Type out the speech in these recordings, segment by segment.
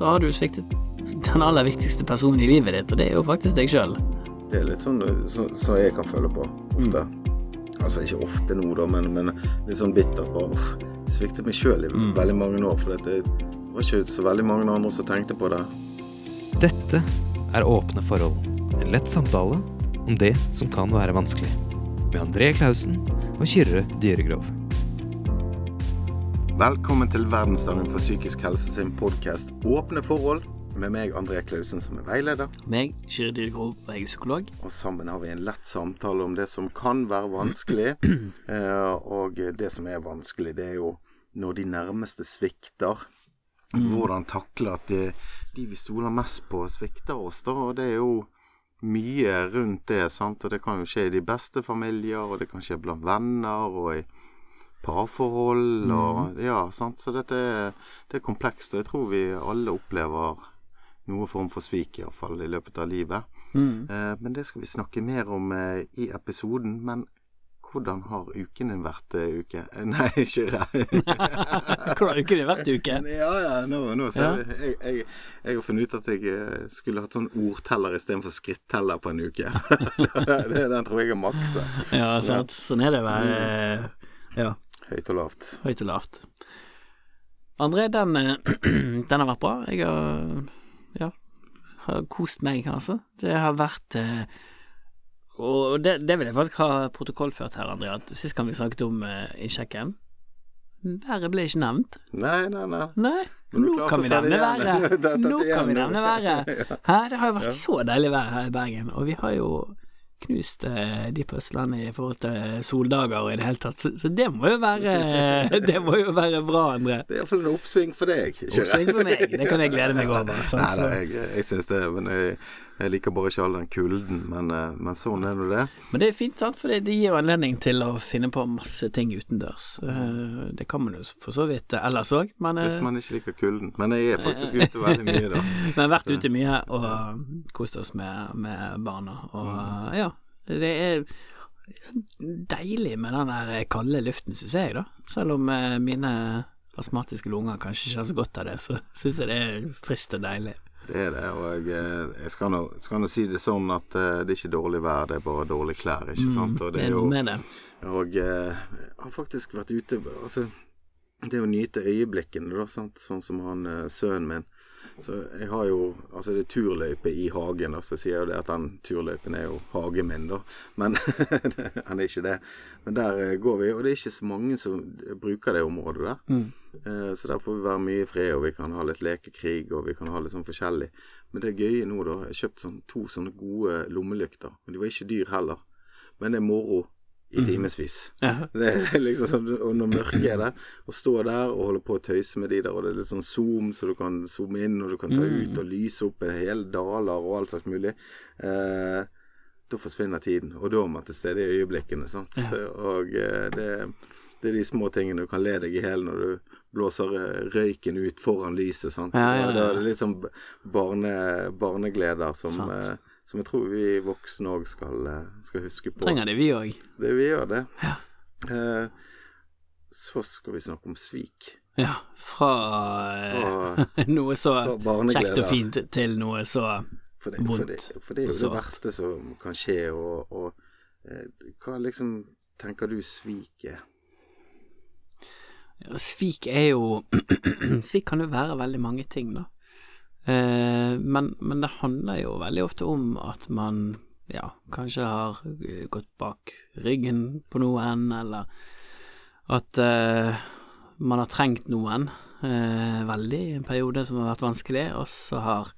så har du sviktet den aller viktigste personen i livet ditt, og det er jo faktisk deg sjøl. Det er litt sånn som så, jeg kan føle på ofte. Altså ikke ofte nå, da, men, men litt sånn bitter på Jeg sviktet meg sjøl i veldig mange år, for det var ikke så veldig mange andre som tenkte på det. Dette er Åpne forhold. En lett samtale om det som kan være vanskelig. Med André Klausen og Kyrre Dyregrov. Velkommen til verdensdagen for psykisk helse sin podkast Åpne forhold, med meg André Klausen som er veileder. Meg, Dyregrov, og jeg er psykolog. Og sammen har vi en lett samtale om det som kan være vanskelig. Eh, og det som er vanskelig, det er jo når de nærmeste svikter. Hvordan takle at de, de vi stoler mest på, svikter oss, da. Og det er jo mye rundt det, sant. Og det kan jo skje i de beste familier, og det kan skje blant venner, og i parforhold, og ja, sant. Så dette er, det er komplekst, og jeg tror vi alle opplever noe form for svik, iallfall, i løpet av livet. Eh, men det skal vi snakke mer om eh, i episoden. Men hvordan har uken din vært, eh, uke? Eh, Nei, ikke. Hvordan har uken din vært uke? Ja, ja, nå, nå Ja. Jeg, jeg, jeg har funnet ut at jeg eh, skulle hatt sånn ordteller istedenfor skritteller på en uke. det, den tror jeg er maksa. Ja, sant. Sånn er det å være eh, ja, Høyt og lavt. høyt og lavt. André, den, eh, den har vært bra. Jeg har ja, har kost meg, altså. Det har vært eh, Og det, det vil jeg faktisk ha protokollført her, André, at sist gang vi snakket om eh, innsjekken Været ble ikke nevnt. Nei, nei, nei. Nei, nå kan vi nevne været. Nå kan vi nevne været. Hæ, det har jo vært så deilig vær her i Bergen, og vi har jo knust de på Østlandet i forhold til soldager og i det hele tatt, så, så det må jo være Det må jo være bra, André. Det er iallfall en oppsving for deg. ikke? Oppsving for meg, det kan jeg glede meg over. sant? Nei, nei, jeg, jeg syns det. Men jeg, jeg liker bare ikke all den kulden. Men, eh, men sånn er nå det. Men det er fint, sant, for det, gir jo anledning til å finne på masse ting utendørs. Eh, Det kan man jo for så vidt ellers òg, men, Hvis eh, man ikke liker kulden. Men jeg er faktisk ute veldig mye, da. men vært ute mye og kost oss med, med barna. Og ja, det er sånn deilig med den der kalde luften, syns jeg, da. Selv om eh, mine astmatiske lunger kanskje ikke har så godt av det, så syns jeg det er friskt og deilig. Det er det. Og jeg, eh, jeg skal nå skal nå si det sånn at eh, det er ikke dårlig vær, det er bare dårlige klær, ikke sant. Og Det er jo med det. Og eh, jeg har faktisk vært ute Altså, det å nyte øyeblikkene, da, sant. Sånn som han eh, sønnen min. Så jeg har jo Altså, det er turløype i hagen, og så sier jeg jo det at den turløypen er jo hagen min, da. Men han er ikke det. Men der eh, går vi, og det er ikke så mange som bruker det området der. Mm. Så der får vi være mye i fred, og vi kan ha litt lekekrig, og vi kan ha litt sånn forskjellig. Men det gøye nå, da Jeg har kjøpt sånn, to sånne gode lommelykter. Men de var ikke dyr heller. Men det er moro i timevis. Ja. Det er liksom og når mørket er der, og står der og holder på å tøyse med de der, og det er litt sånn zoom, så du kan zoome inn, og du kan ta ut og lyse opp hele daler og alt slags mulig. Eh, da forsvinner tiden, og da er man til stede i øyeblikkene, sant. Og eh, det, det er de små tingene du kan le deg i hjel når du blåser eh, røyken ut foran lyset, sant. Ja, ja, ja. Da er det litt sånn barne, barnegleder som, Sant. Eh, som jeg tror vi voksne òg skal, eh, skal huske på. Trenger det, vi òg. Det vi gjør det. Ja. Eh, så skal vi snakke om svik. Ja, fra fra noe så fra kjekt og fint til noe så For det, for vondt det, for det er jo det verste som kan skje, og, og eh, hva liksom tenker du svik er? Ja, Svik er jo Svik kan jo være veldig mange ting, da. Eh, men, men det handler jo veldig ofte om at man ja, kanskje har eh, gått bak ryggen på noen, eller at uh, man har trengt noen uh, veldig i en periode som har vært vanskelig, og så har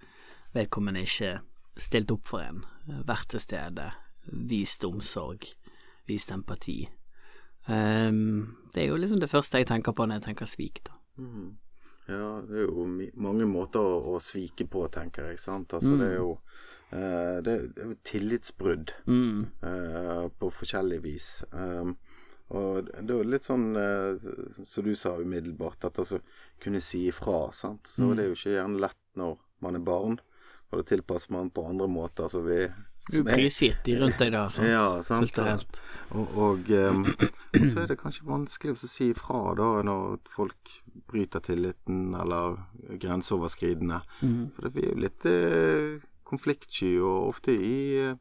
vedkommende ikke stilt opp for en, vært til stede, vist omsorg, vist empati. Um, det er jo liksom det første jeg tenker på når jeg tenker svik, da. Ja, det er jo mange måter å, å svike på, tenker jeg. sant? Altså, Det er jo eh, det, er- tillitsbrudd Mm. eh, på forskjellig vis. Um, og det er jo litt sånn eh, som du sa umiddelbart, at altså kunne si ifra, sant. Så Mm. det er jo ikke gjerne lett når man er barn, og det tilpasser man på andre måter. Så vi Du blir de rundt deg da, sant? Ja, sant. Og. Og, um, og så er det kanskje vanskelig å si ifra da når folk bryter tilliten, eller grenseoverskridende. Mm. For det, vi er jo litt eh, konfliktsky, og ofte i eh,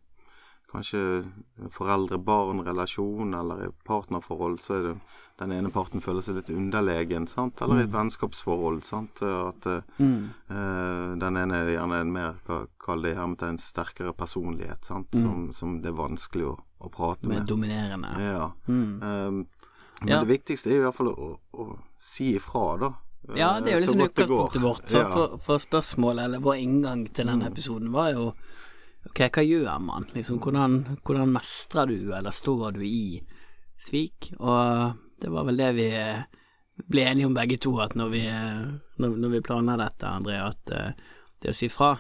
kanskje foreldre-barn-relasjon eller i partnerforhold, så er det den ene parten føler seg litt underlegen, sant? eller i et vennskapsforhold. sant? At Mm. eh, den ene er gjerne en mer, ka- kall det hermetegn, sterkere personlighet, sant? Som, som det er vanskelig å, å prate Med med. dominerende. Ja. Mm. Um, men Ja. det viktigste er i hvert fall å, å si ifra, da. Ja, det er jo Eh, liksom utgangspunktet vårt. Så Ja. Mm. for, for spørsmålet, eller vår inngang til denne episoden, var jo Ok, hva gjør man? Liksom, hvordan, hvordan mestrer du, eller står du i svik? Og det var vel det vi eh, ble enige om begge to, at når vi, eh, når, når vi planla dette, André, at eh, det å si fra,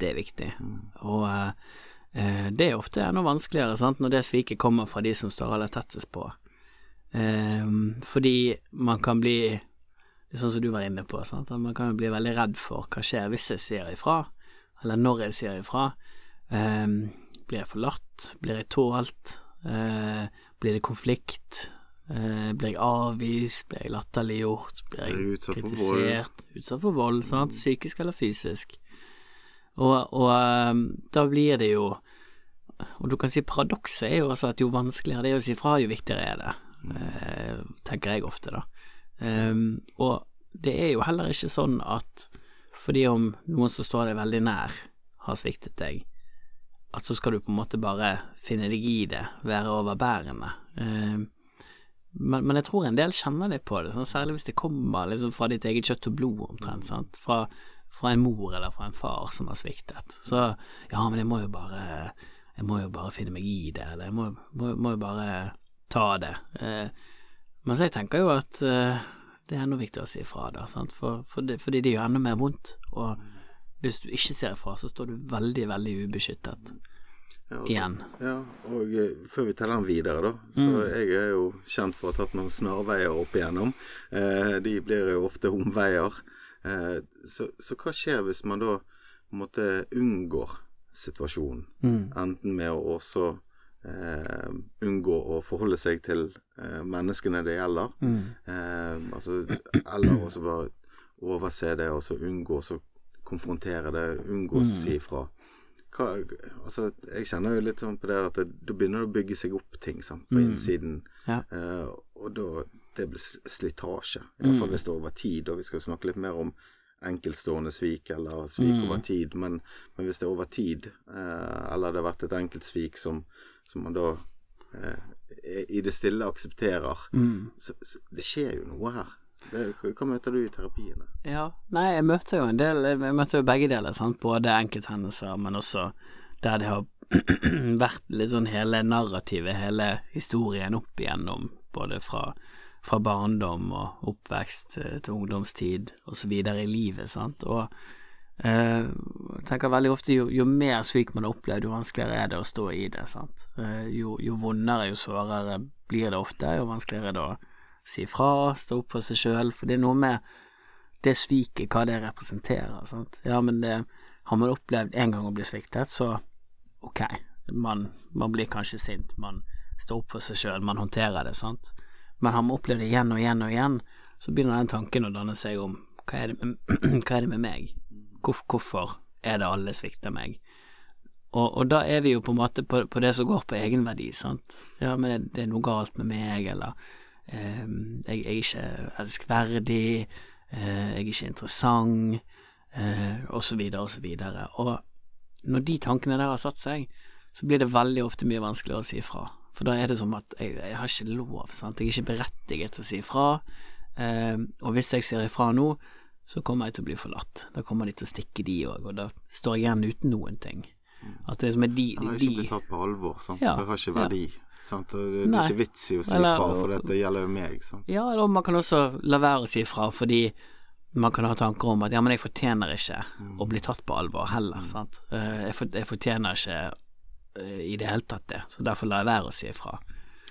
det er viktig. Mm. Og eh, det er ofte enda vanskeligere, sant, når det sviket kommer fra de som står aller tettest på. Eh, fordi man kan bli Sånn som du var inne på, sant? man kan bli veldig redd for hva skjer hvis jeg sier ifra, eller når jeg sier ifra. Ehm, blir jeg forlatt? Blir jeg tålt? Eh, blir det konflikt? Eh, blir jeg avvist? Blir jeg latterliggjort? Blir jeg Blir jeg utsatt for kritisert? Utsatt for vold, sant? Psykisk eller fysisk. Og, og ehm, da blir det jo Og du kan si paradokset er jo altså at jo vanskeligere det er å si fra, jo viktigere er det. Eh, tenker jeg ofte, da. Ehm, og det er jo heller ikke sånn at fordi om noen som står deg veldig nær, har sviktet deg, at så skal du på en måte bare finne deg i det, være overbærende. Ehm, men, men jeg tror en del kjenner litt på det, sånn, særlig hvis det kommer liksom fra ditt eget kjøtt og blod, omtrent. sant? Fra, fra en mor eller fra en far som har sviktet. Så ja, men jeg må jo bare Jeg må jo bare finne meg i det, eller jeg må, må, må jo bare ta det. Eh, mens jeg tenker jo at eh, det er enda viktigere å si ifra, da, sant? For, for det, fordi det gjør enda mer vondt. Og hvis du ikke ser ifra, så står du veldig, veldig ubeskyttet Ja, altså, igjen. Ja, og eh, før vi teller den videre, da. Så Mm. jeg er jo kjent for å ha tatt noen snarveier opp igjennom. Eh, de blir jo ofte omveier. Eh, så, så hva skjer hvis man da på en måte unngår situasjonen? Mm. Enten med å også eh, unngå å forholde seg til eh, menneskene det gjelder, Mm. eh, altså, eller også bare overse det, og så unngå å konfrontere det, unngå å Mm. si ifra. Altså, jeg kjenner jo litt sånn på det at det, da begynner det å bygge seg opp ting sant, på Mm. innsiden. Ja. Uh, og da det blir sl- slitasje. hvert Iallfall hvis det er over tid. Og vi skal jo snakke litt mer om enkeltstående svik eller svik Mm. over tid. Men, men hvis det er over tid, eh, eller det har vært et enkeltsvik som, som man da eh, i det stille aksepterer, Mm. så, så det skjer jo noe her. Det, hva møter du i terapiene? Ja, nei, jeg møter jo en del Jeg møter jo begge deler, sant. Både enkelthendelser, men også der det har vært litt sånn hele narrativet, hele historien opp igjennom, både fra, fra barndom og oppvekst eh, til ungdomstid og så videre i livet, sant. Og jeg jeg tenker veldig ofte jo, jo mer svik man har opplevd, jo vanskeligere er det å stå i det, sant. Uh, jo, jo vondere, jo sårere blir det ofte, jo vanskeligere er det å si fra, stå opp for seg sjøl, for det er noe med det sviket, hva det representerer. Sant? Ja, men det, har man opplevd en gang å bli sviktet, så ok, man, man blir kanskje sint, man står opp for seg sjøl, man håndterer det, sant. Men har man opplevd det igjen og igjen og igjen, så begynner den tanken å danne seg om hva er det med, er det med meg? Hvorfor, hvorfor er det alle svikter meg? Og, og da er vi jo på en måte på, på det som går på egenverdi, sant. Ja, men det, det er noe galt med meg, eller jeg, jeg er ikke elskverdig, eh, jeg er ikke interessant, eh, og så videre og så videre. Og når de tankene der har satt seg, så blir det veldig ofte mye vanskeligere å si ifra. For da er det som at jeg, jeg har ikke lov, sant. Jeg er ikke berettiget til å si ifra. Eh, og hvis jeg sier ifra nå, så kommer jeg til å bli forlatt. Da kommer de til å stikke, de òg, og da står jeg igjen uten noen ting. At det som er de, Han har de ikke blitt tatt på alvor. Sant? Ja, Det har ikke ja. Sant? Det, Nei. er ikke vits i å si Eller- fra, for dette gjelder jo meg. Sant? Ja, eller man kan også la være å si ifra fordi man kan ha tanker om at ja, men jeg fortjener ikke å bli tatt på alvor heller, sant. Eh, Jeg, for, jeg fortjener ikke eh, i det hele tatt det, så derfor lar jeg være å si ifra.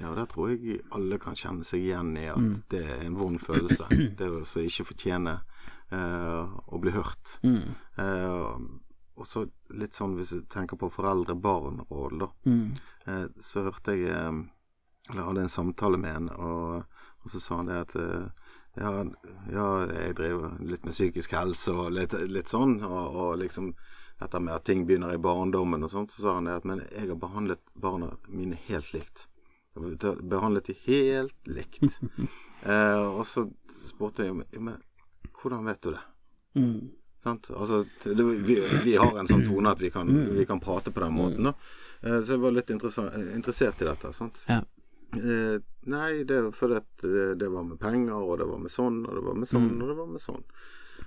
Ja, og der tror jeg alle kan kjenne seg igjen i at Mm. det er en vond følelse. Det å ikke fortjene eh, å bli hørt. Mm. Eh, og så litt sånn hvis du tenker på foreldre-barn-råd, da. Mm. Eh, så hørte jeg eh, Eller hadde en samtale med en, og, og så sa han det at eh, ja, ja, jeg driver litt med psykisk helse og litt, litt sånn, og, og, liksom dette med at ting begynner i barndommen og sånt, så sa han det at men jeg har behandlet barna mine helt likt. Behandlet de helt likt. eh, og så spurte jeg men hvordan vet du det? Mm. Altså, det, vi, vi, har en sånn tone at vi kan, mm. vi kan prate på den måten. Da. Eh, så jeg var litt interessert i dette. Sant? Ja. Eh, nei, det fordi det, det, var med penger, og det var med sånn, og det var med sånn, mm. og det var med sånn.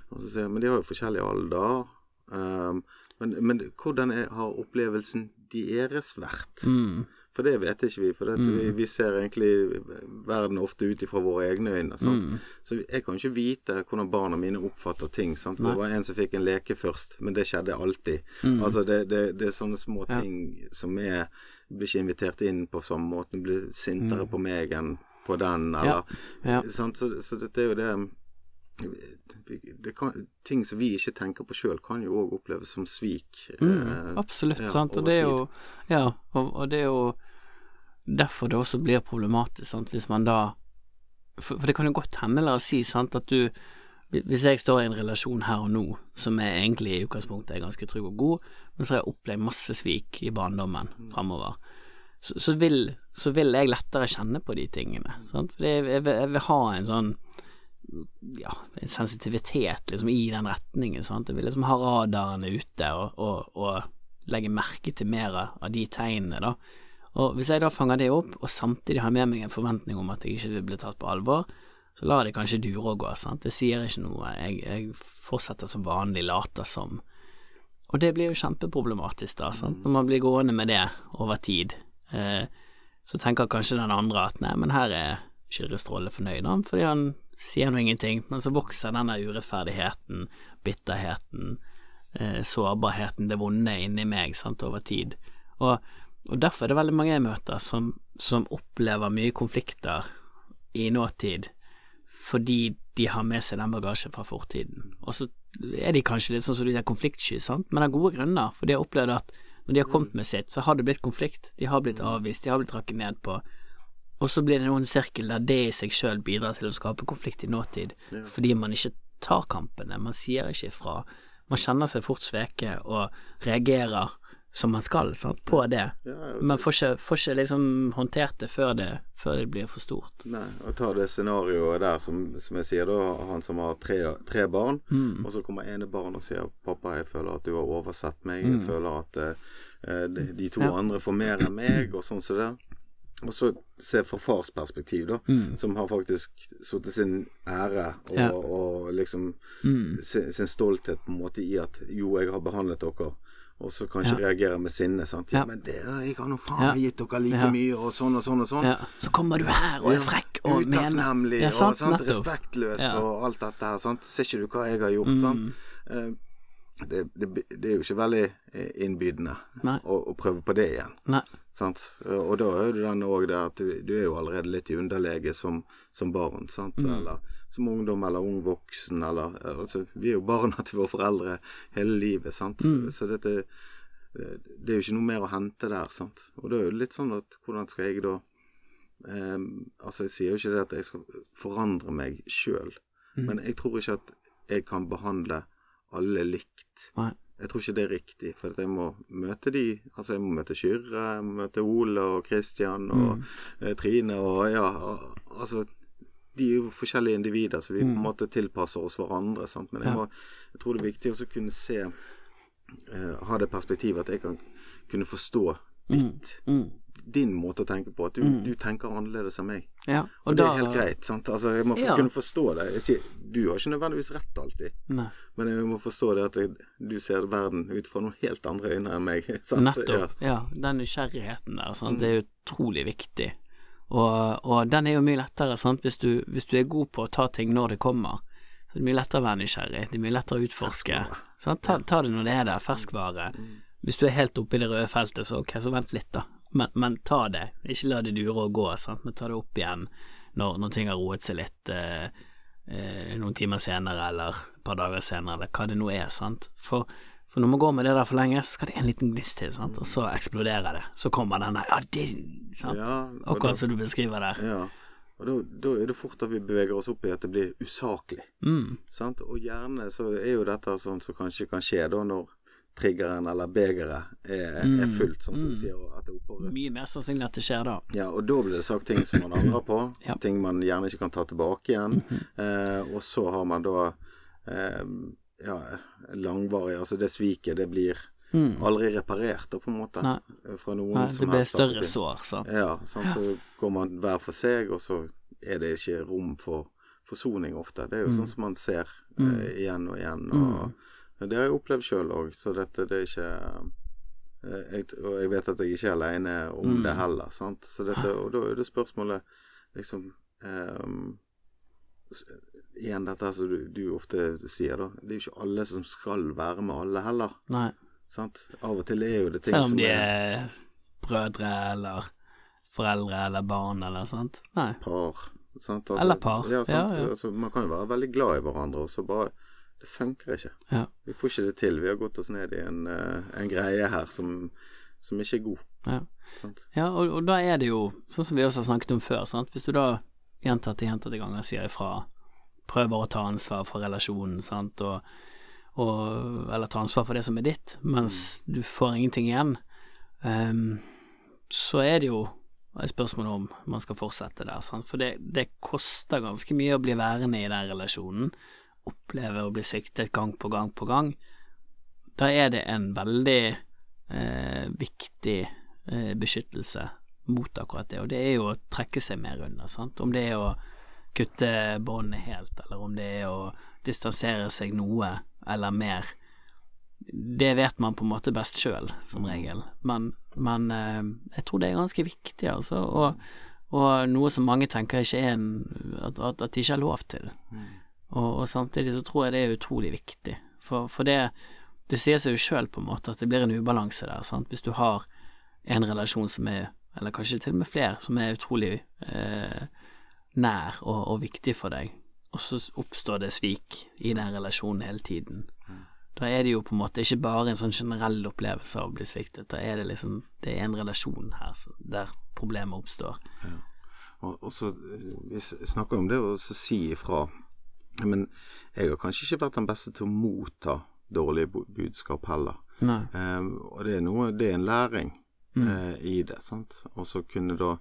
Og så sier jeg, Men de har jo forskjellig alder. Um, men, men, hvordan er, har opplevelsen deres vært? Mm. For det vet ikke vi. For mm. vi, vi, ser egentlig verden ofte ut ifra våre egne øyne. Mm. Så jeg kan ikke vite hvordan barna mine oppfatter ting. Sant? Det var en som fikk en leke først, men det skjedde alltid. Mm. Altså det, det, det, er sånne små ting ja. som er Blir ikke invitert inn på samme måte, blir sintere mm. på meg enn på den, eller ja. Ja. Så, så dette er jo det kan, ting som vi ikke tenker på sjøl, kan jo òg oppleves som svik. Mm, eh, absolutt, ja, sant. Og det jo Ja, og, og, det er jo derfor det også blir problematisk, sant, hvis man da For, for det kan jo godt hende, la oss si, sant, at du hvis jeg står i en relasjon her og nå, som er egentlig i utgangspunktet er ganske trygg og god, men så har jeg opplevd masse svik i barndommen mm. framover, så, så, vil, så, vil, jeg lettere kjenne på de tingene. Sant? For jeg, jeg, jeg, vil ha en sånn ja, en sensitivitet liksom i den retningen. Sant? Jeg vil liksom ha radarene ute og, og, og legge merke til mer av de tegnene, da. Og hvis jeg da fanger det opp, og samtidig har med meg en forventning om at jeg ikke vil bli tatt på alvor, så lar det kanskje dure og gå, sant. Det sier ikke noe, jeg, jeg fortsetter som vanlig, later som. Og det blir jo kjempeproblematisk, da, sant. Når man blir gående med det over tid, eh, så tenker kanskje den andre at nei, men her er Kyrre Stråle fornøyd, han, fordi han sier nå ingenting, men så vokser denne urettferdigheten, bitterheten, eh, sårbarheten, det vonde inni meg, sant, over tid. Og, og, derfor er det veldig mange jeg møter som, som opplever mye konflikter i nåtid fordi de har med seg den bagasjen fra fortiden. Og så er de kanskje litt sånn som de er konfliktsky, sant, men av gode grunner, for de har opplevd at når de har kommet med sitt, så har det blitt konflikt, de har blitt avvist, de har blitt trakket ned på, og så blir det noen sirkel der det i seg sjøl bidrar til å skape konflikt i nåtid, ja. fordi man ikke tar kampene, man sier ikke ifra. Man kjenner seg fort sveke og reagerer som man skal, sant, på det, ja, men får ikke, får ikke, liksom håndtert det før, det før det blir for stort. Nei, og ta det scenarioet der som, som, jeg sier, da, han som har tre, tre barn, mm. og så kommer ene barn og sier 'pappa, jeg føler at du har oversett meg', jeg mm. føler at uh, de, de, to ja. andre får mer enn meg, og sånn som så det. Og så se fra fars perspektiv, da, mm. som har faktisk sittet sin ære og, ja. og liksom mm. sin, sin, stolthet på en måte i at jo, jeg har behandlet dere, og så kanskje ja. reagere med sinne. sant? Ja, men det, jeg har nå faen gitt dere like mye, og sånn og sånn og sånn. Så kommer du her og er frekk og Utakknemlig og sant? respektløs og alt dette her. sant? Ser ikke du hva jeg har gjort? Mm. sant? Uh, det, det, det, er jo ikke veldig eh, innbydende å, å, prøve på det igjen. Og da er du den òg der at du, du, er jo allerede litt i underlege som, som barn, sant? Mm. eller som ungdom eller ung voksen, eller altså, Vi er jo barna til våre foreldre hele livet, sant. Mm. Så dette Det er jo ikke noe mer å hente der, sant. Og da er det litt sånn at hvordan skal jeg da eh, Altså, jeg sier jo ikke det at jeg skal forandre meg sjøl, mm. men jeg tror ikke at jeg kan behandle alle likt. Nei. Jeg tror ikke det er riktig, for jeg må møte de Altså, jeg må møte Kyrre, jeg må møte Ole og Kristian og mm. Eh, Trine og ja, altså De er jo forskjellige individer, så vi mm. på en mm. måte tilpasser oss hverandre. Sant? Men jeg, må, jeg tror det er viktig å kunne se uh, Ha det perspektivet at jeg kan kunne forstå mm. ditt. Mm din måte å tenke på. At du, mm. du tenker annerledes enn meg. Ja, og, og det er helt greit. sant? Altså, Jeg må ja. kunne forstå det. Sier, du har ikke nødvendigvis rett alltid, Nei. men jeg må forstå det at jeg, du ser verden ut fra noen helt andre øyne enn meg. Sant? Nettopp. Ja. ja, den nysgjerrigheten der, sant? Mm. det er utrolig viktig. Og, og, den er jo mye lettere, sant, hvis du, hvis du er god på å ta ting når det kommer. Så det er mye lettere å være nysgjerrig, det er mye lettere å utforske. Ta, ta, det når det er der, ferskvare. Mm. Hvis du er helt oppe i det røde feltet, så ok, så vent litt, da. Men, men, ta det. Ikke la det dure og gå, sant? men ta det opp igjen når, når ting har roet seg litt eh, eh, noen timer senere eller et par dager senere, eller hva det nå er. sant? For, for når man går med det der for lenge, så skal det en liten gnist til, sant? og så eksploderer det. Så kommer den der Ja, din, sant? Ja, Akkurat som du beskriver der. Ja. Og da, da er det fort at vi beveger oss opp i at det blir usaklig. Mm. Sant? Og gjerne så er jo dette sånn som kanskje kan skje da når triggeren eller begeret er, er fullt, sånn som du sier, og at det er oppe rødt. Mye mer sannsynlig at det skjer da. Ja, og da blir det sagt ting som man angrer på, Ja. ting man gjerne ikke kan ta tilbake igjen. eh, og så har man da eh, ja, langvarig Altså det sviket, det blir aldri reparert, da, på en måte. Nei. Fra noen Nei, det blir større sår, sant. Ja, sant? så går man hver for seg, og så er det ikke rom for forsoning ofte. Det er jo sånn som man ser eh, igjen og igjen. Og Det har jeg opplevd sjøl òg, så dette det er ikke eh, jeg, Og jeg vet at jeg ikke er aleine om det heller, sant. Så dette, og da er det spørsmålet liksom um, Igjen dette som du, du ofte sier, da. Det er jo ikke alle som skal være med alle heller. Nei. Sant? Av og til er jo det ting som Selv om de er er brødre eller foreldre eller barn eller sånt. Nei. par. Sant? Altså, Eller par, Ja, sant? ja, ja. Altså, man kan jo være veldig glad i hverandre, og så bare Det funker ikke. Ja. Vi får ikke det til. Vi har gått oss ned i en, eh, en greie her som, som ikke er god. Ja. Ja, og, og da er det jo, sånn som vi også har snakket om før, sant? hvis du da gjentatte gjentatte ganger sier ifra, prøver å ta ansvar for relasjonen, sant, og, og eller ta ansvar for det som er ditt, mens du får ingenting igjen, um, så er det jo et spørsmål om man skal fortsette der, sant, for det, det koster ganske mye å bli værende i den relasjonen, oppleve å bli sviktet gang på gang på gang. Da er det en veldig eh, viktig eh, beskyttelse mot akkurat det, og det er jo å trekke seg mer unna, sant. Om det er å kutte båndet helt, eller om det er å distansere seg noe eller mer. Det vet man på en måte best sjøl, som regel, men, men eh, jeg tror det er ganske viktig, altså, og, og noe som mange tenker ikke er en at, at, at de ikke har lov til. Og, og samtidig så tror jeg det er utrolig viktig, for, for det det sier seg jo sjøl på en måte at det blir en ubalanse der, sant. Hvis du har en relasjon som er, eller kanskje til og med flere, som er utrolig eh, nær og, og viktig for deg, og så oppstår det svik i den relasjonen hele tiden. Da er det jo på en måte ikke bare en sånn generell opplevelse av å bli sviktet, da er det liksom Det er en relasjon her så, der problemet oppstår. Og, og så eh, Vi snakker om det å så si ifra. Men jeg har kanskje ikke vært den beste til å motta dårlige budskap heller. Ehm, og det er noe Det er en læring Mm. eh, i det, sant. Og så kunne da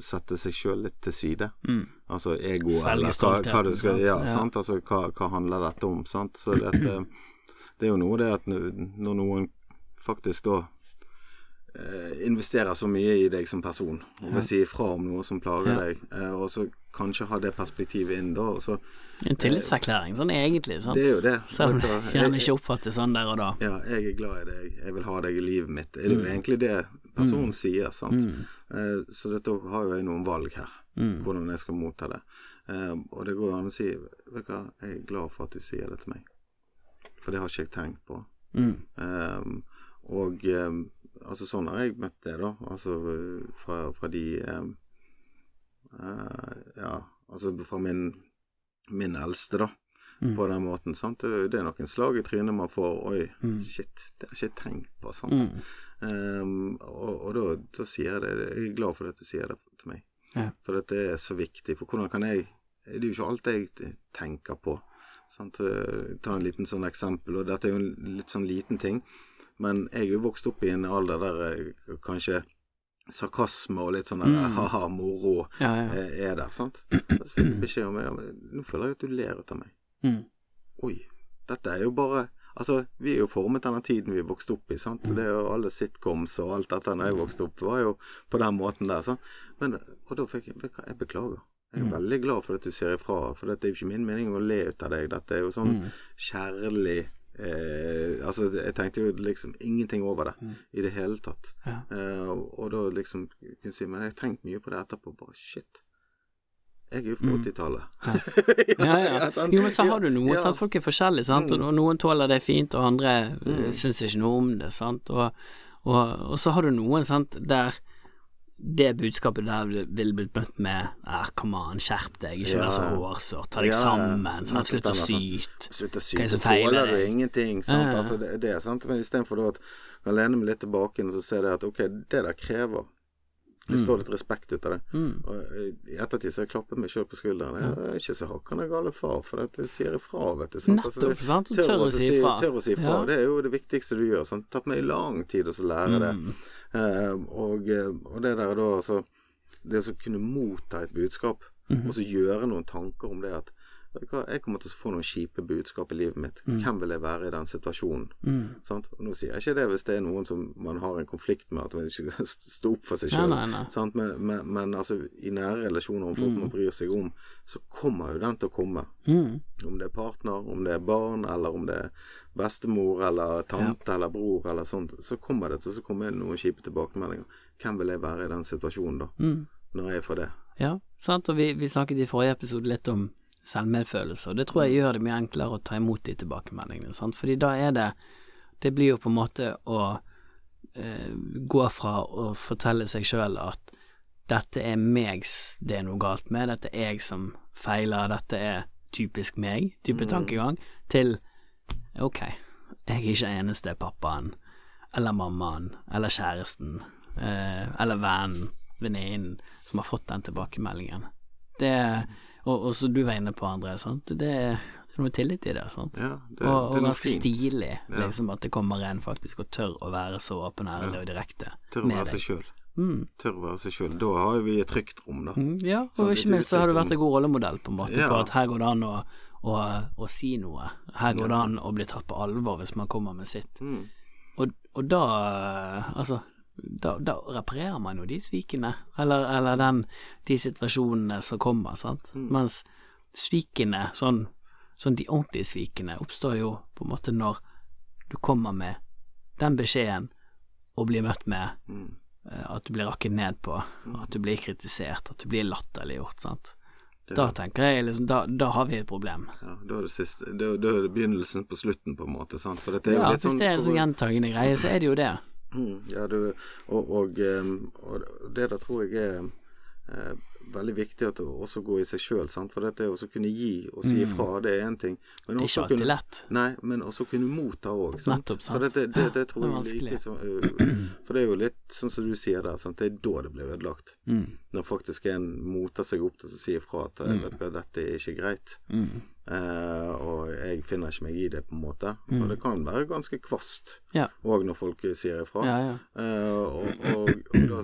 sette seg sjøl litt til side. Mm. Altså ego, eller hva, hva det skal? Ja, Ja. sant. Altså hva, hva handler dette om, sant. Så dette Det er jo noe det at når noen faktisk da eh, investerer så mye i deg som person, og vil si ifra om noe som plager Ja. deg, eh, og så kanskje ha det perspektivet inn da, og så En tillitserklæring, sånn egentlig, sant. Det er jo det. Selv om det gjerne ikke oppfattes sånn der og da. Ja, jeg er glad i deg, jeg vil ha deg i livet mitt. Det er Mm. jo egentlig det personen sier, sant. Eh, så dette har jo jeg noen valg her, Mm. hvordan jeg skal motta det. Eh, og det går jo an å si, vet du hva, jeg er glad for at du sier det til meg. For det har ikke jeg tenkt på. Mm. Eh, og eh, altså sånn har jeg møtt det, da. Altså fra, fra de eh, eh, Ja, altså fra min, min eldste, da. Mm. På den måten. sant? Det, er noen slag i trynet man får. Oi, Mm. shit, det har jeg ikke tenkt på. sant? Ehm, og og da, da sier jeg det. Jeg er glad for at du sier det til meg. Ja. For det er så viktig. For hvordan kan jeg Det er jo ikke alt jeg tenker på. Sant? Eh, Ta en liten sånn eksempel, og dette er jo en litt sånn liten ting. Men jeg er jo vokst opp i en alder der jeg kanskje sarkasme og litt sånn der Mm. ha-ha, moro Ja, ja. eh, er der. sant? Så fikk jeg beskjed om ja, Nå føler jeg at du ler ut av meg. Mm. Oi, dette er jo bare Altså, vi er jo formet denne tiden vi vokste opp i, sant. Det er jo alle sitcoms og alt dette når jeg vokste opp, var jo på den måten der, sant. Men, og da fikk jeg Jeg beklager. Jeg er veldig glad for at du ser ifra, for dette er jo ikke min mening å le ut av deg. Dette er jo sånn kjærlig eh, Altså, jeg tenkte jo liksom ingenting over det i det hele tatt. Ja. Eh, og, og da liksom kunne si Men jeg tenkte mye på det etterpå. Bare shit. Jeg er jo fra 80-tallet. Ja, ja. sant? Jo, men så har du noe, Ja. Mm. sant. Folk er forskjellige, sant. Og og noen tåler det fint, og andre mm. syns ikke noe om det, sant. Og, og, og så har du noen, sant, der det budskapet der vil- vil blitt møtt med ah, come on, skjerp deg, ikke vær så hårsår, ta deg sammen, sånn, slutt å altså. syte. Slutt å syte, tåler du ingenting. Sant? Altså, det det, sant? Men istedenfor da at kan lene meg litt tilbake og så se det at ok, det der krever Det står litt respekt ut av det. Mm. Og I ettertid så har jeg klappet meg sjøl på skulderen. Jeg er ikke så hakkende gale far, for det sier ifra, vet du. sant? Altså, Nettopp, det- sant? Du Tør, tør å si ifra. Tør å si ifra. Ja. Det er jo det viktigste du gjør. Sant? Det tatt meg lang tid å så lære det. Mm. Eh, og, eh, og det der da, altså Det å kunne motta et budskap, Mhm. og så gjøre noen tanker om det at Jeg kommer til å få noen kjipe budskap i livet mitt. Hvem vil jeg være i den situasjonen? Mm. Nå sier jeg ikke det hvis det er noen som man har en konflikt med, at man ikke skal stå opp for seg sjøl. Men, men, men altså, i nære relasjoner, om folk man bryr seg om, så kommer jo den til å komme. Mm. Om det er partner, om det er barn, eller om det er bestemor eller tante eller bror eller sånt, så kommer det til å komme inn noen kjipe tilbakemeldinger. Hvem vil jeg være i den situasjonen da, Mm. når jeg får det? Ja, sant, og vi, vi snakket i forrige episode litt om selvmedfølelse, og det tror jeg gjør det mye enklere å ta imot de tilbakemeldingene, sant, fordi da er det Det blir jo på en måte å eh, gå fra å fortelle seg sjøl at dette er meg det er noe galt med, dette er jeg som feiler, dette er typisk meg, type tankegang, til ok, jeg er ikke eneste pappaen, eller mammaen, eller kjæresten, eh, eller vennen, venninnen, som har fått den tilbakemeldingen. Det, og, og som du var inne på, André, sant? Det, det er noe tillit i det, sant? Ja, det, og, og ganske fint. stilig, Ja. liksom, at det kommer en faktisk og tør å være så åpen, ærlig og direkte Tør å være seg selv. sjøl. Mm. Tør å være seg sjøl. Da har jo vi et trygt rom, da. Mm, ja, og ikke minst så har du vært en god rollemodell, på en måte, Ja. på at her går det an å, å, å si noe. Her går det an å bli tatt på alvor hvis man kommer med sitt. Mm. Og, og da, altså da, da reparerer man jo de svikene, eller, eller den, de situasjonene som kommer, sant. Mm. Mens svikene, sånn, sånn de ordentlige svikene, oppstår jo på en måte når du kommer med den beskjeden og blir møtt med Mm. eh, at du blir rakket ned på, at du blir kritisert, at du blir latterliggjort, sant. Da tenker jeg liksom, da, da har vi et problem. Ja, da er det siste Da, da er det begynnelsen på slutten, på en måte. Sant? For dette er jo Ja, litt hvis sånn det er en sånn gjentagende greie, så er det jo det. Mm, Ja, du, og, og, og det der tror jeg er eh, veldig viktig at å også gå i seg sjøl, for dette jo kunne gi og si ifra, det er én ting. Men Mm. Det er ikke alltid kunne- lett. Nei, men også kunne motta òg. For dette, det, det tror Ja, det er like øh, For det er jo litt sånn som du sier der, sant? det er da det blir ødelagt. Mm. Når faktisk en moter seg opp til å si ifra at vet du hva, dette er ikke greit. Mm. Eh, og jeg finner ikke meg i det, på en måte. Og det kan være ganske kvast Ja. når folk sier ifra. Ja, ja. Uh, og, og, og da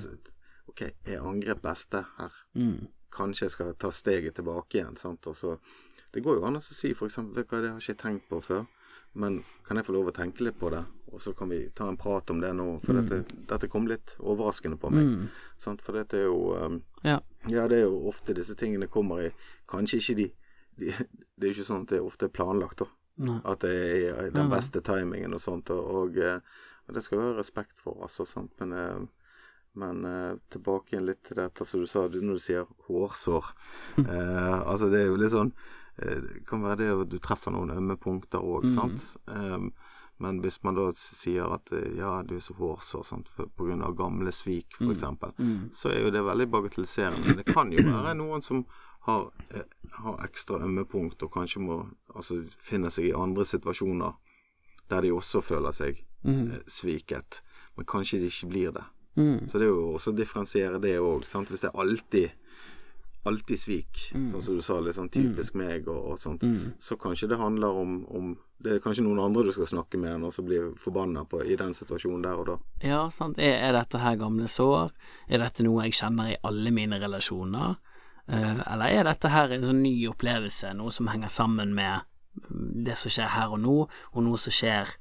Ok, er angrep beste her? Mm. Kanskje jeg skal ta steget tilbake igjen. sant? Og så, det går jo an å si eksempel vet du hva, det har jeg ikke tenkt på før, men kan jeg få lov å tenke litt på det? Og så kan vi ta en prat om det nå, for dette, dette kom litt overraskende på meg. Mm. Sant? For dette er jo um, Ja. Ja, det er jo ofte disse tingene kommer i Kanskje ikke de, de Det er jo ikke sånn at det ofte er planlagt, da. Nei. At det er den beste timingen og sånt. Og, og, eh, og det skal vi ha respekt for, altså. Sant? Men, eh, men eh, tilbake igjen litt til dette som du sa du- når du sier hårsår. Eh, altså, det er jo litt sånn eh, Det kan være det at du treffer noen ømme punkter òg, sant. Um, men hvis man da sier at eh, ja, du er så hårsår sant, på grunn av gamle svik, for eksempel, så er jo det veldig bagatelliserende. Men det kan jo være noen som har, eh, har ekstra ømme punkt, og kanskje må altså, finne seg i andre situasjoner der de også føler seg eh, sviket, men kanskje de ikke blir det. Mm. Så det er jo også å differensiere det òg, hvis det er alltid Alltid svik, sånn som du sa, litt sånn typisk meg og, og sånt. Så kanskje det handler om, om Det er kanskje noen andre du skal snakke med enn å bli forbanna på i den situasjonen der og da. Ja, sant. Er, er dette her gamle sår? Er dette noe jeg kjenner i alle mine relasjoner? Eh, eller er dette her en sånn ny opplevelse, noe som henger sammen med mm, det som skjer her og nå, og noe som skjer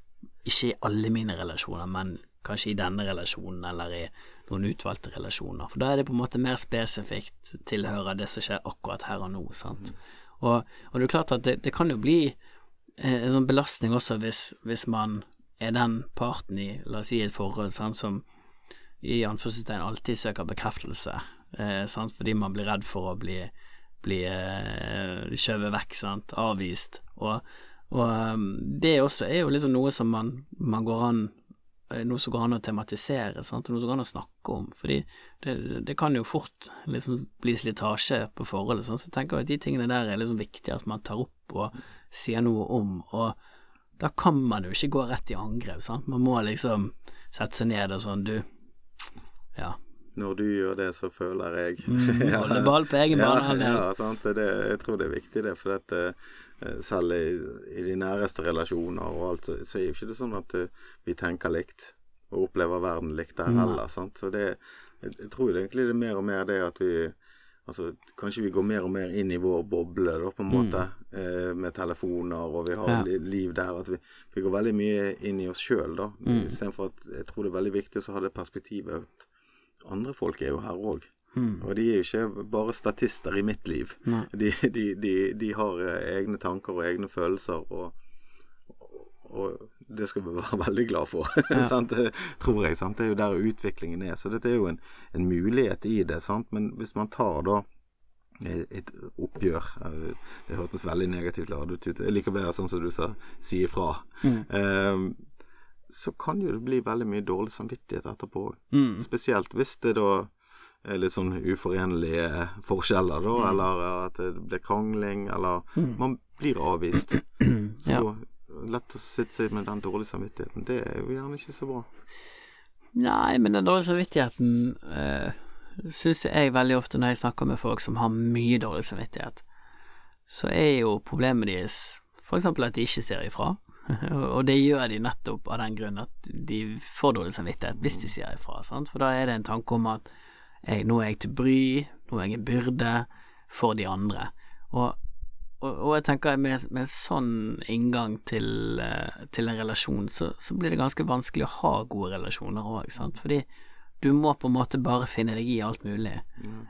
ikke i alle mine relasjoner, men kanskje i denne relasjonen eller i noen utvalgte relasjoner. For da er det på en måte mer spesifikt tilhører det som skjer akkurat her og nå, sant. Og, og det er klart at det, det kan jo bli eh, en sånn belastning også hvis, hvis man er den parten i, la oss si, et forhold sant, som i anførselstegn alltid søker bekreftelse, eh, sant, fordi man blir redd for å bli, bli eh, skjøvet vekk, sant, avvist. Og, og um, det også er jo liksom noe som man, man går an eh, noe som går an å tematisere, sant? og noe som går an å snakke om. Fordi det, det kan jo fort liksom bli slitasje på forholdet. Sant? Så jeg tenker at de tingene der er liksom viktig at man tar opp og sier noe om. Og da kan man jo ikke gå rett i angrep. Sant? Man må liksom sette seg ned og sånn Du, ja, når du gjør det, så føler jeg Mm, holde ball på egen ja, ja, sant. Det, jeg tror det er viktig, det. For at, eh, selv i, i de næreste relasjoner og alt, så, så er jo ikke det sånn at eh, vi tenker likt og opplever verden likt der heller. Sant? Så det, jeg, tror egentlig det er mer og mer det at vi Altså, kanskje vi går mer og mer inn i vår boble, da, på en måte, eh, med telefoner, og vi har Ja. liv der. At vi, vi går veldig mye inn i oss sjøl, da. Mm. Istedenfor at jeg tror det er veldig viktig å ha det perspektivet andre folk er jo her òg. Mm. Og de er jo ikke bare statister i mitt liv. De, de, de, de har eh, egne tanker og egne følelser, og, og det skal vi være veldig glad for. sant? Tror jeg. Sant? Det er jo der utviklingen er. Så dette er jo en, en mulighet i det. Sant? Men hvis man tar da et oppgjør eh, Det hørtes veldig negativt ut. Jeg liker bedre sånn som du sa, si ifra. Mm. Eh, så kan jo det bli veldig mye dårlig samvittighet etterpå. Mm. Spesielt hvis det da er litt sånn uforenlige forskjeller, da, Mm. eller at det blir krangling, eller man blir avvist. Så Ja. lett å sitte seg med den dårlige samvittigheten. Det er jo gjerne ikke så bra. Nei, men den dårlige samvittigheten uh, syns jeg veldig ofte når jeg snakker med folk som har mye dårlig samvittighet, så er jo problemet deres eksempel at de ikke ser ifra. Og det gjør de nettopp av den grunn at de får dårlig samvittighet hvis de sier ifra. Sant? For da er det en tanke om at jeg, nå er jeg til bry, nå er jeg en byrde for de andre. Og, og, og jeg tenker med, med en sånn inngang til, eh, til en relasjon, så, så blir det ganske vanskelig å ha gode relasjoner òg, sant. Fordi du må på en måte bare finne deg i alt mulig,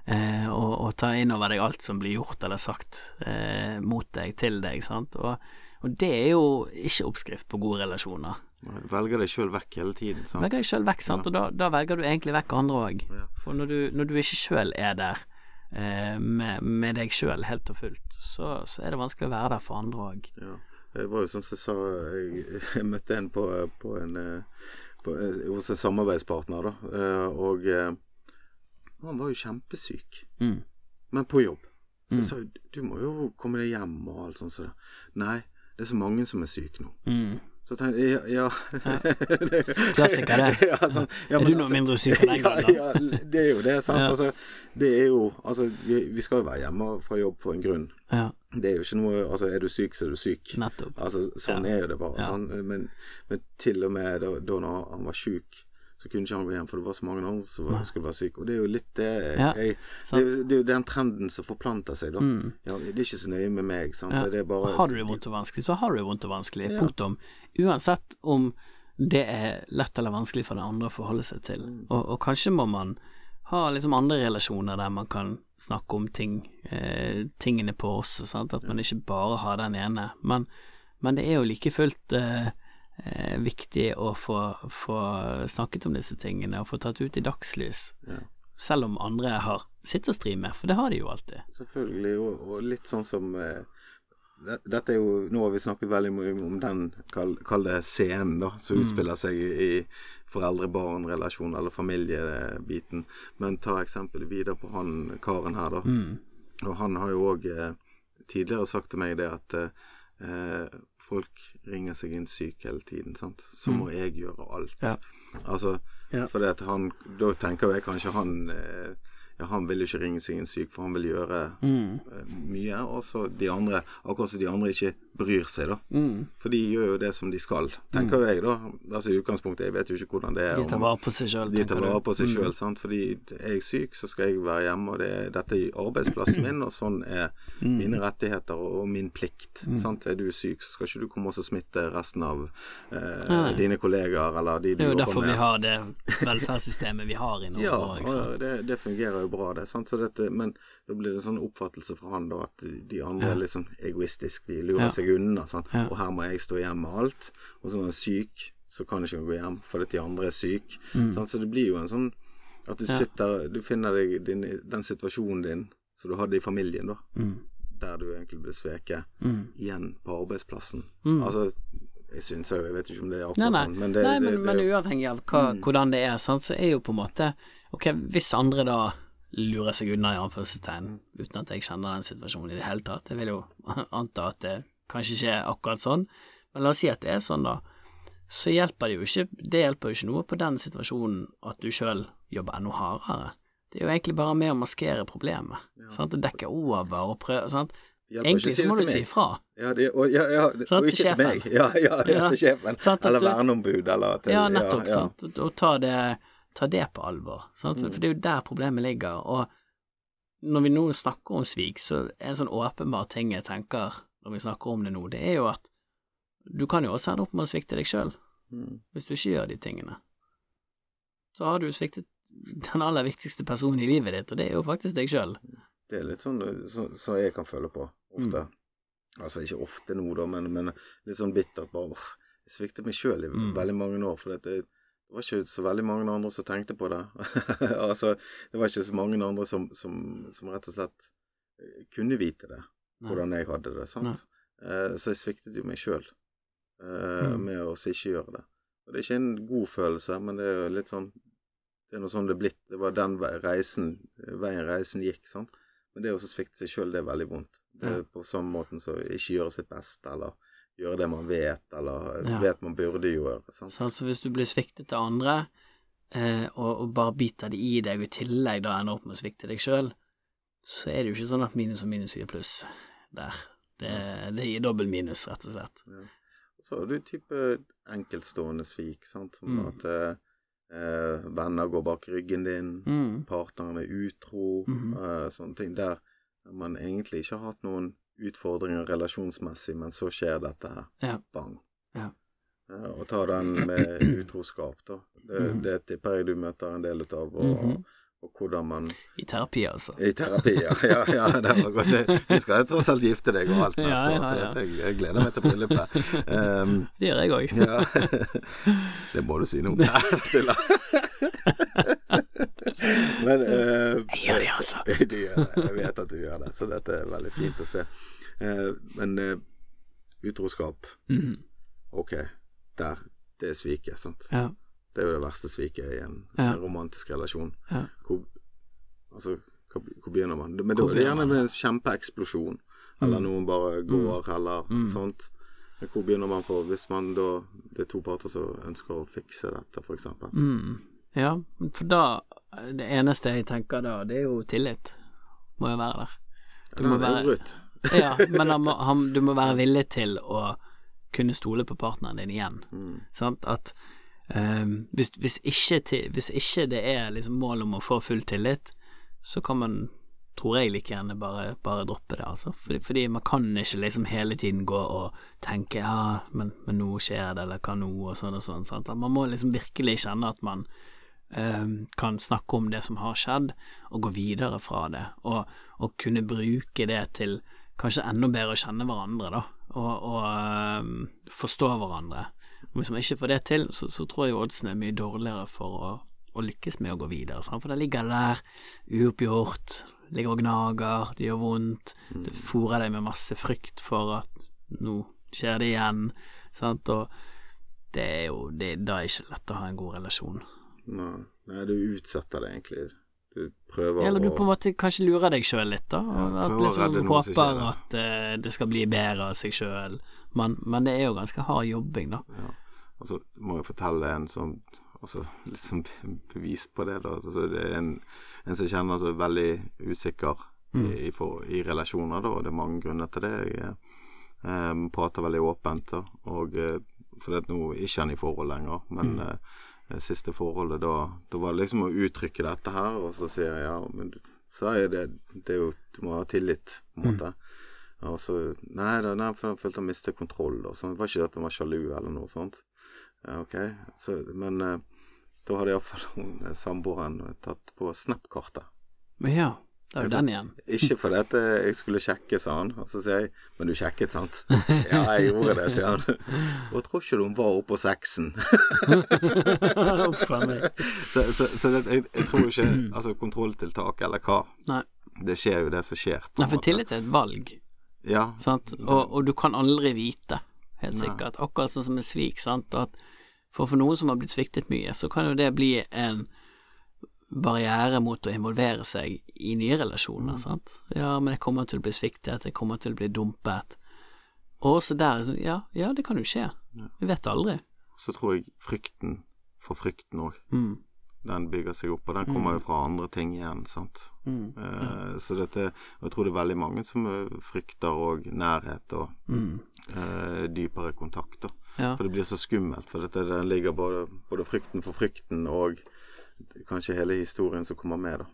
eh, og, og ta inn over deg alt som blir gjort eller sagt eh, mot deg, til deg, sant. Og, og det er jo ikke oppskrift på gode relasjoner. Du velger deg sjøl vekk hele tiden. Sant? Velger deg sjøl vekk, sant, og da, da velger du egentlig vekk andre òg. Ja. For når du, når du ikke sjøl er der eh, med, med deg sjøl helt og fullt, så, så er det vanskelig å være der for andre òg. Ja. Det var jo sånn som jeg sa Jeg, jeg møtte en på, på en eh, på, eh, hos en samarbeidspartner, da. eh, Og han var jo kjempesyk, Mm. men på jobb. Så Mm. jeg sa du må jo komme deg hjem og alt sånt. Så. Nei, det er så mange som er syke nå. Mm. Så tenkte jeg ja, ja. Klassiker, det. ja, sånn, ja, er du noe altså- mindre syk enn den. Ja, ja, det er jo det. Sant? Ja. Altså, det er jo Altså, vi, vi skal jo være hjemme fra jobb for en grunn. Ja, Det er jo ikke noe Altså, er du syk, så er du syk. nettopp. Altså, sånn Ja. er jo det bare. Ja. sant? Men, men til og med da, da når han var sjuk, så kunne ikke han gå hjem, for det var så mange andre som var, skulle være syke. Og det er jo litt det Ja, jeg, det, det er jo den trenden som forplanter seg, da. Mm. Ja, det er ikke så nøye med meg. Ja. Det bare har du det vondt og vanskelig, så har du det vondt og vanskelig. Punktum. Uansett om det er lett eller vanskelig for den andre å forholde seg til. Mm. Og, og kanskje må man ha liksom andre relasjoner der man kan snakke om ting, eh, tingene på oss, sant? at man ikke bare har den ene. Men, men det er jo like fullt eh, eh, viktig å få, få snakket om disse tingene og få tatt ut i dagslys. Ja. Selv om andre har sitt å stri med, for det har de jo alltid. Selvfølgelig, og, og litt sånn som eh, det- Dette er jo Nå har vi snakket veldig mye om den, kall, kall det scenen, da, som Mm. utspiller seg i foreldre-barn-relasjon, eller familiebiten. Men ta eksempelet videre på han karen her, da. Mm. Og han har jo òg eh, tidligere sagt til meg det at eh, folk ringer seg inn syk hele tiden, sant. Så må jeg gjøre alt. Mm. Ja. Altså, Ja. for han Da tenker jeg kanskje han eh, ja, han vil jo ikke ringe seg inn syk, for han vil gjøre Mm. eh, mye. Og så de andre, akkurat som de andre ikke bryr seg, da. Mm. For de gjør jo det som de skal, tenker jo jeg, da. Altså i utgangspunktet, jeg vet jo ikke hvordan det er. De tar vare på seg sjøl, de tar vare på seg Mm. sjøl, sant. Fordi er jeg syk, så skal jeg være hjemme, og det, dette er arbeidsplassen min, og sånn er Mm. mine rettigheter og, min plikt. Sant? Er du syk, så skal ikke du komme og smitte resten av eh, dine kollegaer eller de du Det er jo derfor med. vi har det velferdssystemet vi har i Norge. Ja, og det, det fungerer jo bra, det. Sant? Så dette, men da blir det en sånn oppfattelse fra han da at de andre Ja. er litt sånn egoistiske. De lurer Ja. seg unna. Sant? Ja. Og her må jeg stå igjen med alt. Og så når han er syk, så kan ikke han gå hjem fordi de andre er syke. Mm. Sant? Så det blir jo en sånn at du sitter Du finner deg din, den situasjonen din som du hadde i familien, da. Mm. Der du egentlig ble sveket. Mm. Igjen på arbeidsplassen. Mm. Altså jeg syns jo Jeg vet ikke om det er akkurat nei. sånn, men det, nei, det, men, det, men uavhengig av hva, hvordan det er, sant, så er jo på en måte Ok, hvis andre da lurer seg unna, i anførselstegn, uten at jeg kjenner den situasjonen i det hele tatt, jeg vil jo anta at det kanskje ikke er akkurat sånn, men la oss si at det er sånn, da, så hjelper det jo ikke Det hjelper jo ikke noe på den situasjonen at du sjøl jobber enda hardere. Det er jo egentlig bare med å maskere problemet. Sant? Og dekke over og prøve sant? Hjelper Egentlig så må du si ifra. Ja, det, og, ja, ja, Sant, og ikke til meg. Ja, ja, ja, Ja. til sjefen. Sånn, eller verneombud, eller til Ja, nettopp. Ja, ja. Sant? Og ta, det, ta det på alvor. Sant? Mm. For, for det er jo der problemet ligger. Og når vi nå snakker om svik, så er en sånn åpenbar ting jeg tenker når vi snakker om det nå, det er jo at du kan jo også ende opp med å svikte deg sjøl, Mm. hvis du ikke gjør de tingene. Så har du sviktet den aller viktigste personen i livet ditt, og det er jo faktisk deg sjøl. Det er litt sånn som så jeg kan føle på ofte. Mm. Altså ikke ofte nå, da, men, men litt sånn bittert. Bare jeg sviktet meg sjøl i Mm. veldig mange år. For det, det var ikke så veldig mange andre som tenkte på det. altså, det var ikke så mange andre som, som, som rett og slett eh, kunne vite det, hvordan jeg hadde det. sant? Eh, så jeg sviktet jo meg sjøl eh, Mm. med å ikke gjøre det. Og det er ikke en god følelse, men det er jo litt sånn Det er noe sånn det er blitt. Det var den reisen, veien reisen gikk. sant? Men det å svikte seg sjøl, det er veldig vondt. Det er På samme måten som ikke gjøre sitt beste, eller gjøre det man vet, eller Ja. vet man burde gjøre. sant? Så Så hvis du blir sviktet av andre, eh, og, og bare biter det i deg, og i tillegg da ender opp med å svikte deg sjøl, så er det jo ikke sånn at minus og minus gir pluss der. Det, det gir dobbel minus, rett og slett. Så har du type enkeltstående svik, sant. Som Mm. at eh, venner går bak ryggen din, Mm. partneren er utro, Mhm. eh, sånne ting. Der man egentlig ikke har hatt noen utfordringer relasjonsmessig, men så skjer dette her. Ja. Bang. Ja. Ja, og ta den med utroskap, da. Det, mm. det tipper jeg du møter en del av, og, Mhm. og hvordan man I terapi, altså. I terapi, ja. ja, ja det var godt. Du skal tross alt gifte deg og alt neste år, så dette, jeg gleder meg til bryllupet. Um, Det gjør jeg òg. ja. Det må du si nå. Tulla. Men eh, Jeg gjør det, altså. Du gjør det. Jeg vet at du gjør det, så dette er veldig fint å se. Eh, men eh, utroskap, mm. ok, der. Det er sviket, sant. Ja. Det er jo det verste sviket i en, Ja. en romantisk relasjon. Ja. Hvor, altså, hvor, hvor begynner man? Men da er det begynner gjerne med en kjempeeksplosjon, eller Mm. noen bare går, eller Mm. sånt. Hvor begynner man for hvis man da Det er to parter som ønsker å fikse dette, f.eks. Mm. Ja, for da Det eneste jeg tenker da, det er jo tillit. Må jo være der. Du må være- Ja, men han må, han, du må være villig til å kunne stole på partneren din igjen. Mm. Sant? At um, hvis, hvis, ikke til, hvis ikke det er liksom mål om å få full tillit, så kan man, tror jeg, like gjerne bare, bare droppe det, altså. Fordi, fordi man kan ikke liksom hele tiden gå og tenke ja, men, men nå skjer det, eller hva nå, og sånn og sånn. Sant? Man må liksom virkelig kjenne at man kan snakke om det som har skjedd, og gå videre fra det, og, og kunne bruke det til kanskje enda bedre å kjenne hverandre, da, og, og ehm, forstå hverandre. Og hvis man ikke får det til, så, så tror jeg oddsene er mye dårligere for å, å lykkes med å gå videre. Sant? For det ligger der, uoppgjort, ligger og gnager, det gjør vondt, det fôrer deg med masse frykt for at nå skjer det igjen, sant, og det er jo det, Da er ikke lett å ha en god relasjon. Nei, nei, du utsetter det egentlig. Du prøver Eller du på en måte kanskje lurer deg sjøl litt, da. Ja, at liksom noe håper at uh, det skal bli bedre av seg sjøl, men, men det er jo ganske hard jobbing, da. Ja. Og så må jeg fortelle en sånn altså, litt sånn bevis på det. da altså, Det er en, en som kjenner seg veldig usikker Mm. i, i, for, i relasjoner, da, og det er mange grunner til det. Jeg eh, prater veldig åpent, da, og eh, for at nå er ikke han i forhold lenger, men Mm. eh, det siste forholdet, da, da var det liksom å uttrykke dette her, og så sier jeg ja, men så er det, det er jo Du må ha tillit, på en Mm. måte. Og så Nei da, nei, for han følte han mistet kontroll, og sånn. Det var ikke at han var sjalu eller noe sånt. Ja, ok, så, men eh, da hadde iallfall eh, samboeren tatt på Snap-kartet. Men ja, da er jo Altså, den igjen. Ikke fordi at jeg skulle sjekke, sa han. Og så sier jeg Men du sjekket, sant? ja, jeg gjorde det, sier han. Og tror ikke du hun var på sexen? Så så, så det, jeg, jeg tror ikke Altså, kontrolltiltak eller hva. Nei. Det skjer jo det som skjer. Nei, for tillit er et valg, Ja. sant, og, og du kan aldri vite, helt Nei. sikkert. Akkurat sånn som med svik, sant, at for for noen som har blitt sviktet mye, så kan jo det bli en barriere mot å involvere seg i nye relasjoner, sant. Ja, men jeg kommer til å bli sviktet, jeg kommer til å bli dumpet. Og også der, ja, ja, det kan jo skje. Vi vet aldri. Så tror jeg frykten for frykten òg. Mm. den bygger seg opp. Og den kommer jo fra andre ting igjen, sant. Mm. Eh, Så dette og Jeg tror det er veldig mange som eh, frykter òg nærhet og Mm. eh, dypere kontakt. da. Ja. For det blir så skummelt. For dette den ligger både, både frykten for frykten og kanskje hele historien som kommer med, da.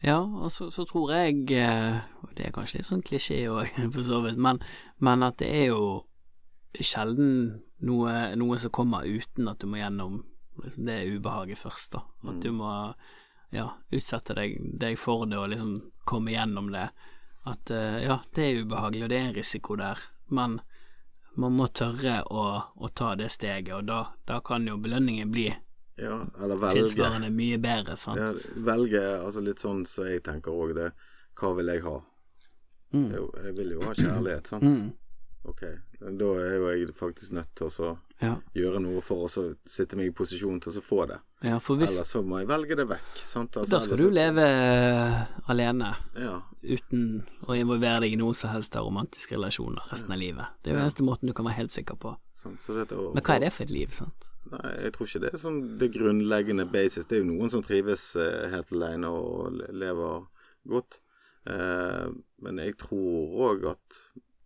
Ja, og så, så tror jeg, eh, og det er kanskje litt sånn klisjé òg, for så vidt, men, men at det er jo sjelden noe, noe som kommer uten at du må gjennom liksom, det ubehaget først, da. At du må ja, utsette deg, deg for det og liksom komme gjennom det. At eh, ja, det er ubehagelig, og det er en risiko der, men man må tørre å, å ta det steget, og da, da kan jo belønningen bli Ja, eller velge. tilsvarende mye bedre, sant. Ja, velge altså litt sånn som jeg tenker òg det. Hva vil jeg ha? Mm. Jo, jeg vil jo ha kjærlighet, sant. Mm. Ok, da er jo jeg faktisk nødt til å så Ja. gjøre noe for å sitte meg i posisjon til å få det. ja, hvis Eller så må jeg velge det vekk. Sant? Altså, Da skal du så- leve eh, alene Ja. uten å involvere deg i noe som helst av romantiske relasjoner resten av livet. Det er jo eneste måten du kan være helt sikker på. Å- Men hva er det for et liv, sant? Nei, jeg tror ikke det er sånn det grunnleggende basis. Det er jo noen som trives eh, helt alene og lever godt. Eh, men jeg tror òg at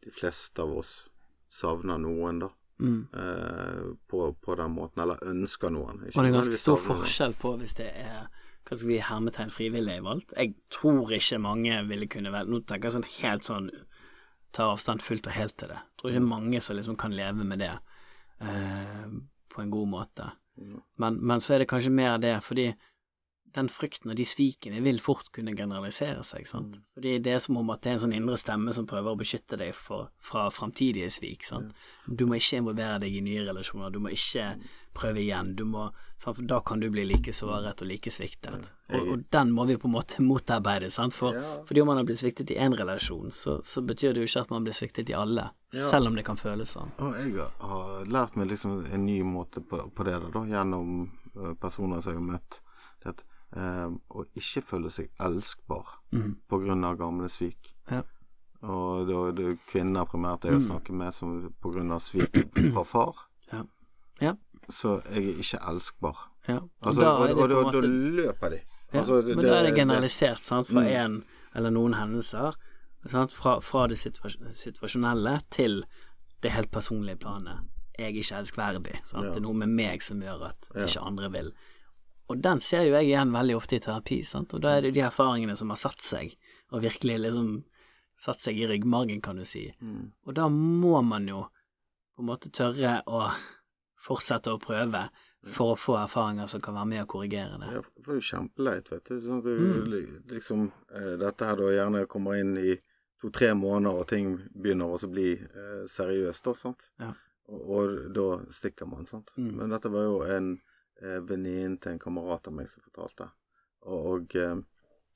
de fleste av oss savner noen, da. Mm. Eh, på, på den måten. Eller ønsker noen. Ikke Og det er ganske stor forskjell på hvis det er hva skal vi hermetegn frivillig valgt. Jeg tror ikke mange ville kunne velge Nå tenker jeg sånn helt sånn ta avstand fullt og helt til det. Jeg tror ikke mange som liksom kan leve med det eh, på en god måte. Men, men så er det kanskje mer det, fordi den frykten og de svikene vil fort kunne generalisere seg, sant. Fordi det er som om at det er en sånn indre stemme som prøver å beskytte deg for, fra framtidige svik, sant. Du må ikke involvere deg i nye relasjoner, du må ikke prøve igjen, du må sant? For da kan du bli like såret og like sviktet. Og, og den må vi på en måte motarbeide, sant. For Ja. fordi om man har blitt sviktet i én relasjon, så, så betyr det jo ikke at man blir sviktet i alle, Ja. selv om det kan føles sånn. Og jeg har lært meg liksom en ny måte på, på det, da, da gjennom eh, personer som jeg har møtt. Det at, eh, og ikke føler seg elskbar mm. av gamle svik. Ja. Og det er det kvinner primært jeg har snakket med som av svik fra far. Ja. Ja. Så jeg er ikke elskbar. Ja. Og Altså, da og, og, og, måte... da- løper de. Altså, men da er det generalisert sant, fra en eller noen hendelser, sant, fra, fra det situas situasjonelle til det helt personlige planet. Jeg er ikke elskverdig. Sant? Det er noe med meg som gjør at ikke andre vil. Og den ser jo jeg igjen veldig ofte i terapi, sant? og da er det de erfaringene som har satt seg, og virkelig liksom satt seg i ryggmargen, kan du si. Mm. Og da må man jo på en måte tørre å fortsette å prøve for å få erfaringer som kan være med å korrigere det. Ja, for det er jo kjempeleit, vet du. Sånn at du Mm. liksom eh, Dette her da gjerne kommer inn i to-tre måneder, og ting begynner også å bli eh, seriøst, da, sant. Ja. Og, og da stikker man, sant. Mm. Men dette var jo en eh, venninnen til en kamerat av meg som fortalte. Og, og eh,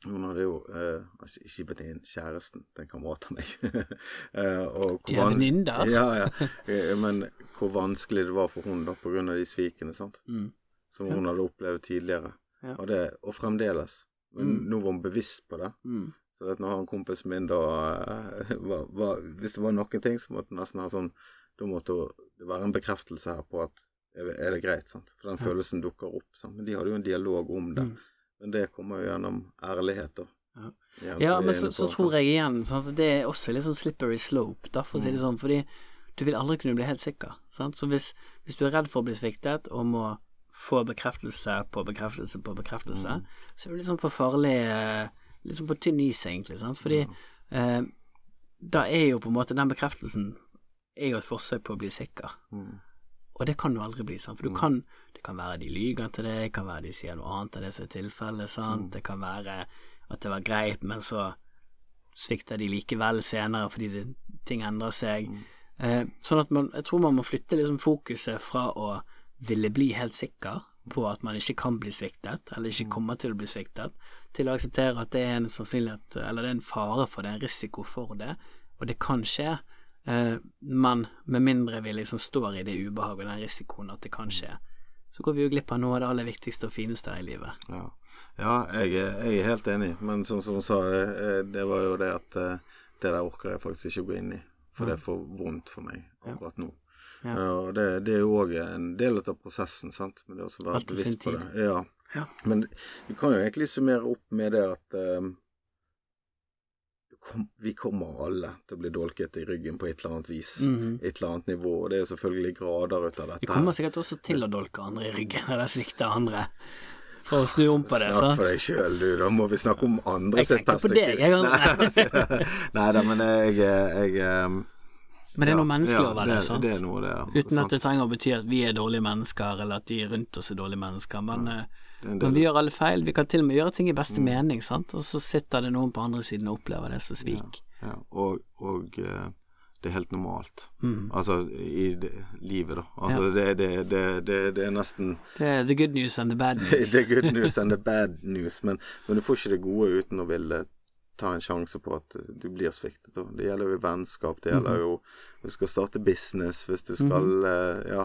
hun hadde jo eh, altså Ikke venninnen, kjæresten til en kamerat av meg. eh, og van- venninner? Ja, ja. Eh, Men hvor vanskelig det var for hun da, på grunn av de svikene, sant Mm. som hun hadde opplevd tidligere. Ja. Og, det, og fremdeles. Men Mm. nå var hun bevisst på det. Mm. Så at når han kompisen min da var, var, Hvis det var noen ting, så måtte nesten ha sånn Da måtte det være en bekreftelse her på at er det greit, sant. For den Ja. følelsen dukker opp. Sant? Men de hadde jo en dialog om det. Mm. Men det kommer jo gjennom ærlighet, da. Ja. Igjen, Ja, men så, på, så tror jeg igjen sant, det er også litt sånn slippery slope, da, for å si Mm. det sånn, fordi du vil aldri kunne bli helt sikker. Sant? Så hvis, hvis du er redd for å bli sviktet og må få bekreftelse på bekreftelse på bekreftelse, Mm. så er du liksom på farlig eh, Liksom på tynn is, egentlig, sant, fordi eh, da er jo på en måte den bekreftelsen er jo et forsøk på å bli sikker. Mm. Og det kan jo aldri bli, sant? for du kan, det kan være de lyver til deg, det kan være de sier noe annet enn det som er tilfellet, sant, det kan være at det var greit, men så svikter de likevel senere fordi det, ting endrer seg. Eh, sånn at man, jeg tror man må flytte liksom fokuset fra å ville bli helt sikker på at man ikke kan bli sviktet, eller ikke kommer til å bli sviktet, til å akseptere at det er en sannsynlighet, eller det er en fare for det, en risiko for det, og det kan skje, men med mindre vi liksom står i det ubehaget og den risikoen at det kan skje, så går vi jo glipp av noe av det aller viktigste og fineste i livet. Ja, ja jeg, er- jeg er helt enig, men sånn som hun sa, eh, det var jo det at eh, det der orker jeg faktisk ikke gå inn i, for det er for vondt for meg akkurat nå. Ja. Eh, Og det, det er jo òg en del av prosessen, sant, men det er også å være bevisst på det. Ja. Ja. Men vi kan jo egentlig summere opp med det at eh, kom, vi kommer alle til å bli dolket i ryggen på et eller annet vis. Mhm. Et eller annet nivå. Og det er selvfølgelig grader ut av dette. Vi kommer sikkert også til å dolke andre i ryggen, eller svikte andre, for å snu om på det, Snakk for deg sjøl, du. Da må vi snakke om andre Jeg sitt tenker på deg, jeg Nei da, men jeg, jeg, jeg Men det er noe menneskelig ja, over det, det, sant? Det er noe, det, ja. Uten at det trenger å bety at vi er dårlige mennesker, eller at de rundt oss er dårlige mennesker, men, en men vi gjør alle feil. Vi kan til og med gjøre ting i beste Mm. mening, sant, og så sitter det noen på andre siden og opplever det som svik. Ja, og, og eh, det er helt normalt. Mm. Altså i det, livet, da. Altså det, det, det, det, er nesten Det er the good news and the bad news. Det er good news and the bad news, men, men du får ikke det gode uten å ville ta en sjanse på at du blir sviktet. Da. Det gjelder jo vennskap, det gjelder jo hvis du skal starte business, hvis du skal eh, ja,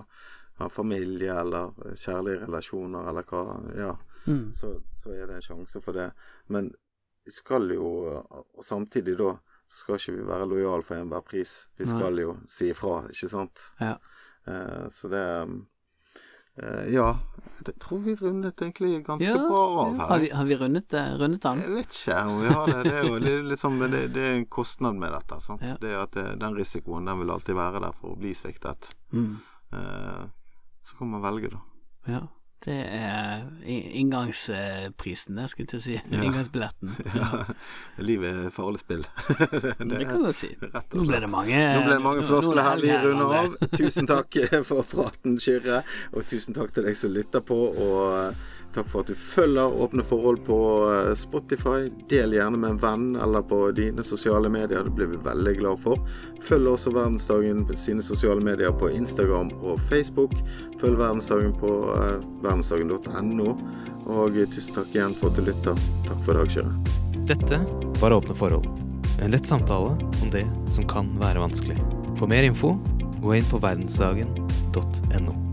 ha familie eller kjærlige relasjoner eller hva, ja, Mm. så, så er det en sjanse for det. Men vi skal jo, og samtidig da, så skal ikke vi være lojale for enhver pris. Vi skal jo si ifra, ikke sant? Ja. Eh, så det eh, Ja, jeg tror vi rundet egentlig ganske Ja, bra av Har her. vi, har vi rundet, rundet den? Jeg vet ikke om vi har det. Det er jo litt, sånn, det, det er en kostnad med dette. Sant? Ja. Det er at det, Den risikoen den vil alltid være der for å bli sviktet. Mm. Eh, så kan man velge, da. Ja. Det er inngangsprisen, det skulle jeg til å si. Ja. Inngangsbilletten. Ja. Livet er farlig spill. det, Det kan du si. Nå ble det mange Nå ble det mange er floskler her. Vi runder av. Tusen takk for praten, Kyrre. Og tusen takk til deg som lytter på. Og takk for at du følger Åpne forhold på eh, Spotify. Del gjerne med en venn eller på dine sosiale medier. Det blir vi veldig glad for. Følg også Verdensdagen på sine sosiale medier på Instagram og Facebook. Følg Verdensdagen på eh, verdensdagen.no. Og eh, tusen takk igjen for at du lytter. Takk for dagkjøret. dag, Dette var Åpne forhold. En lett samtale om det som kan være vanskelig. For mer info, gå inn på verdensdagen.no.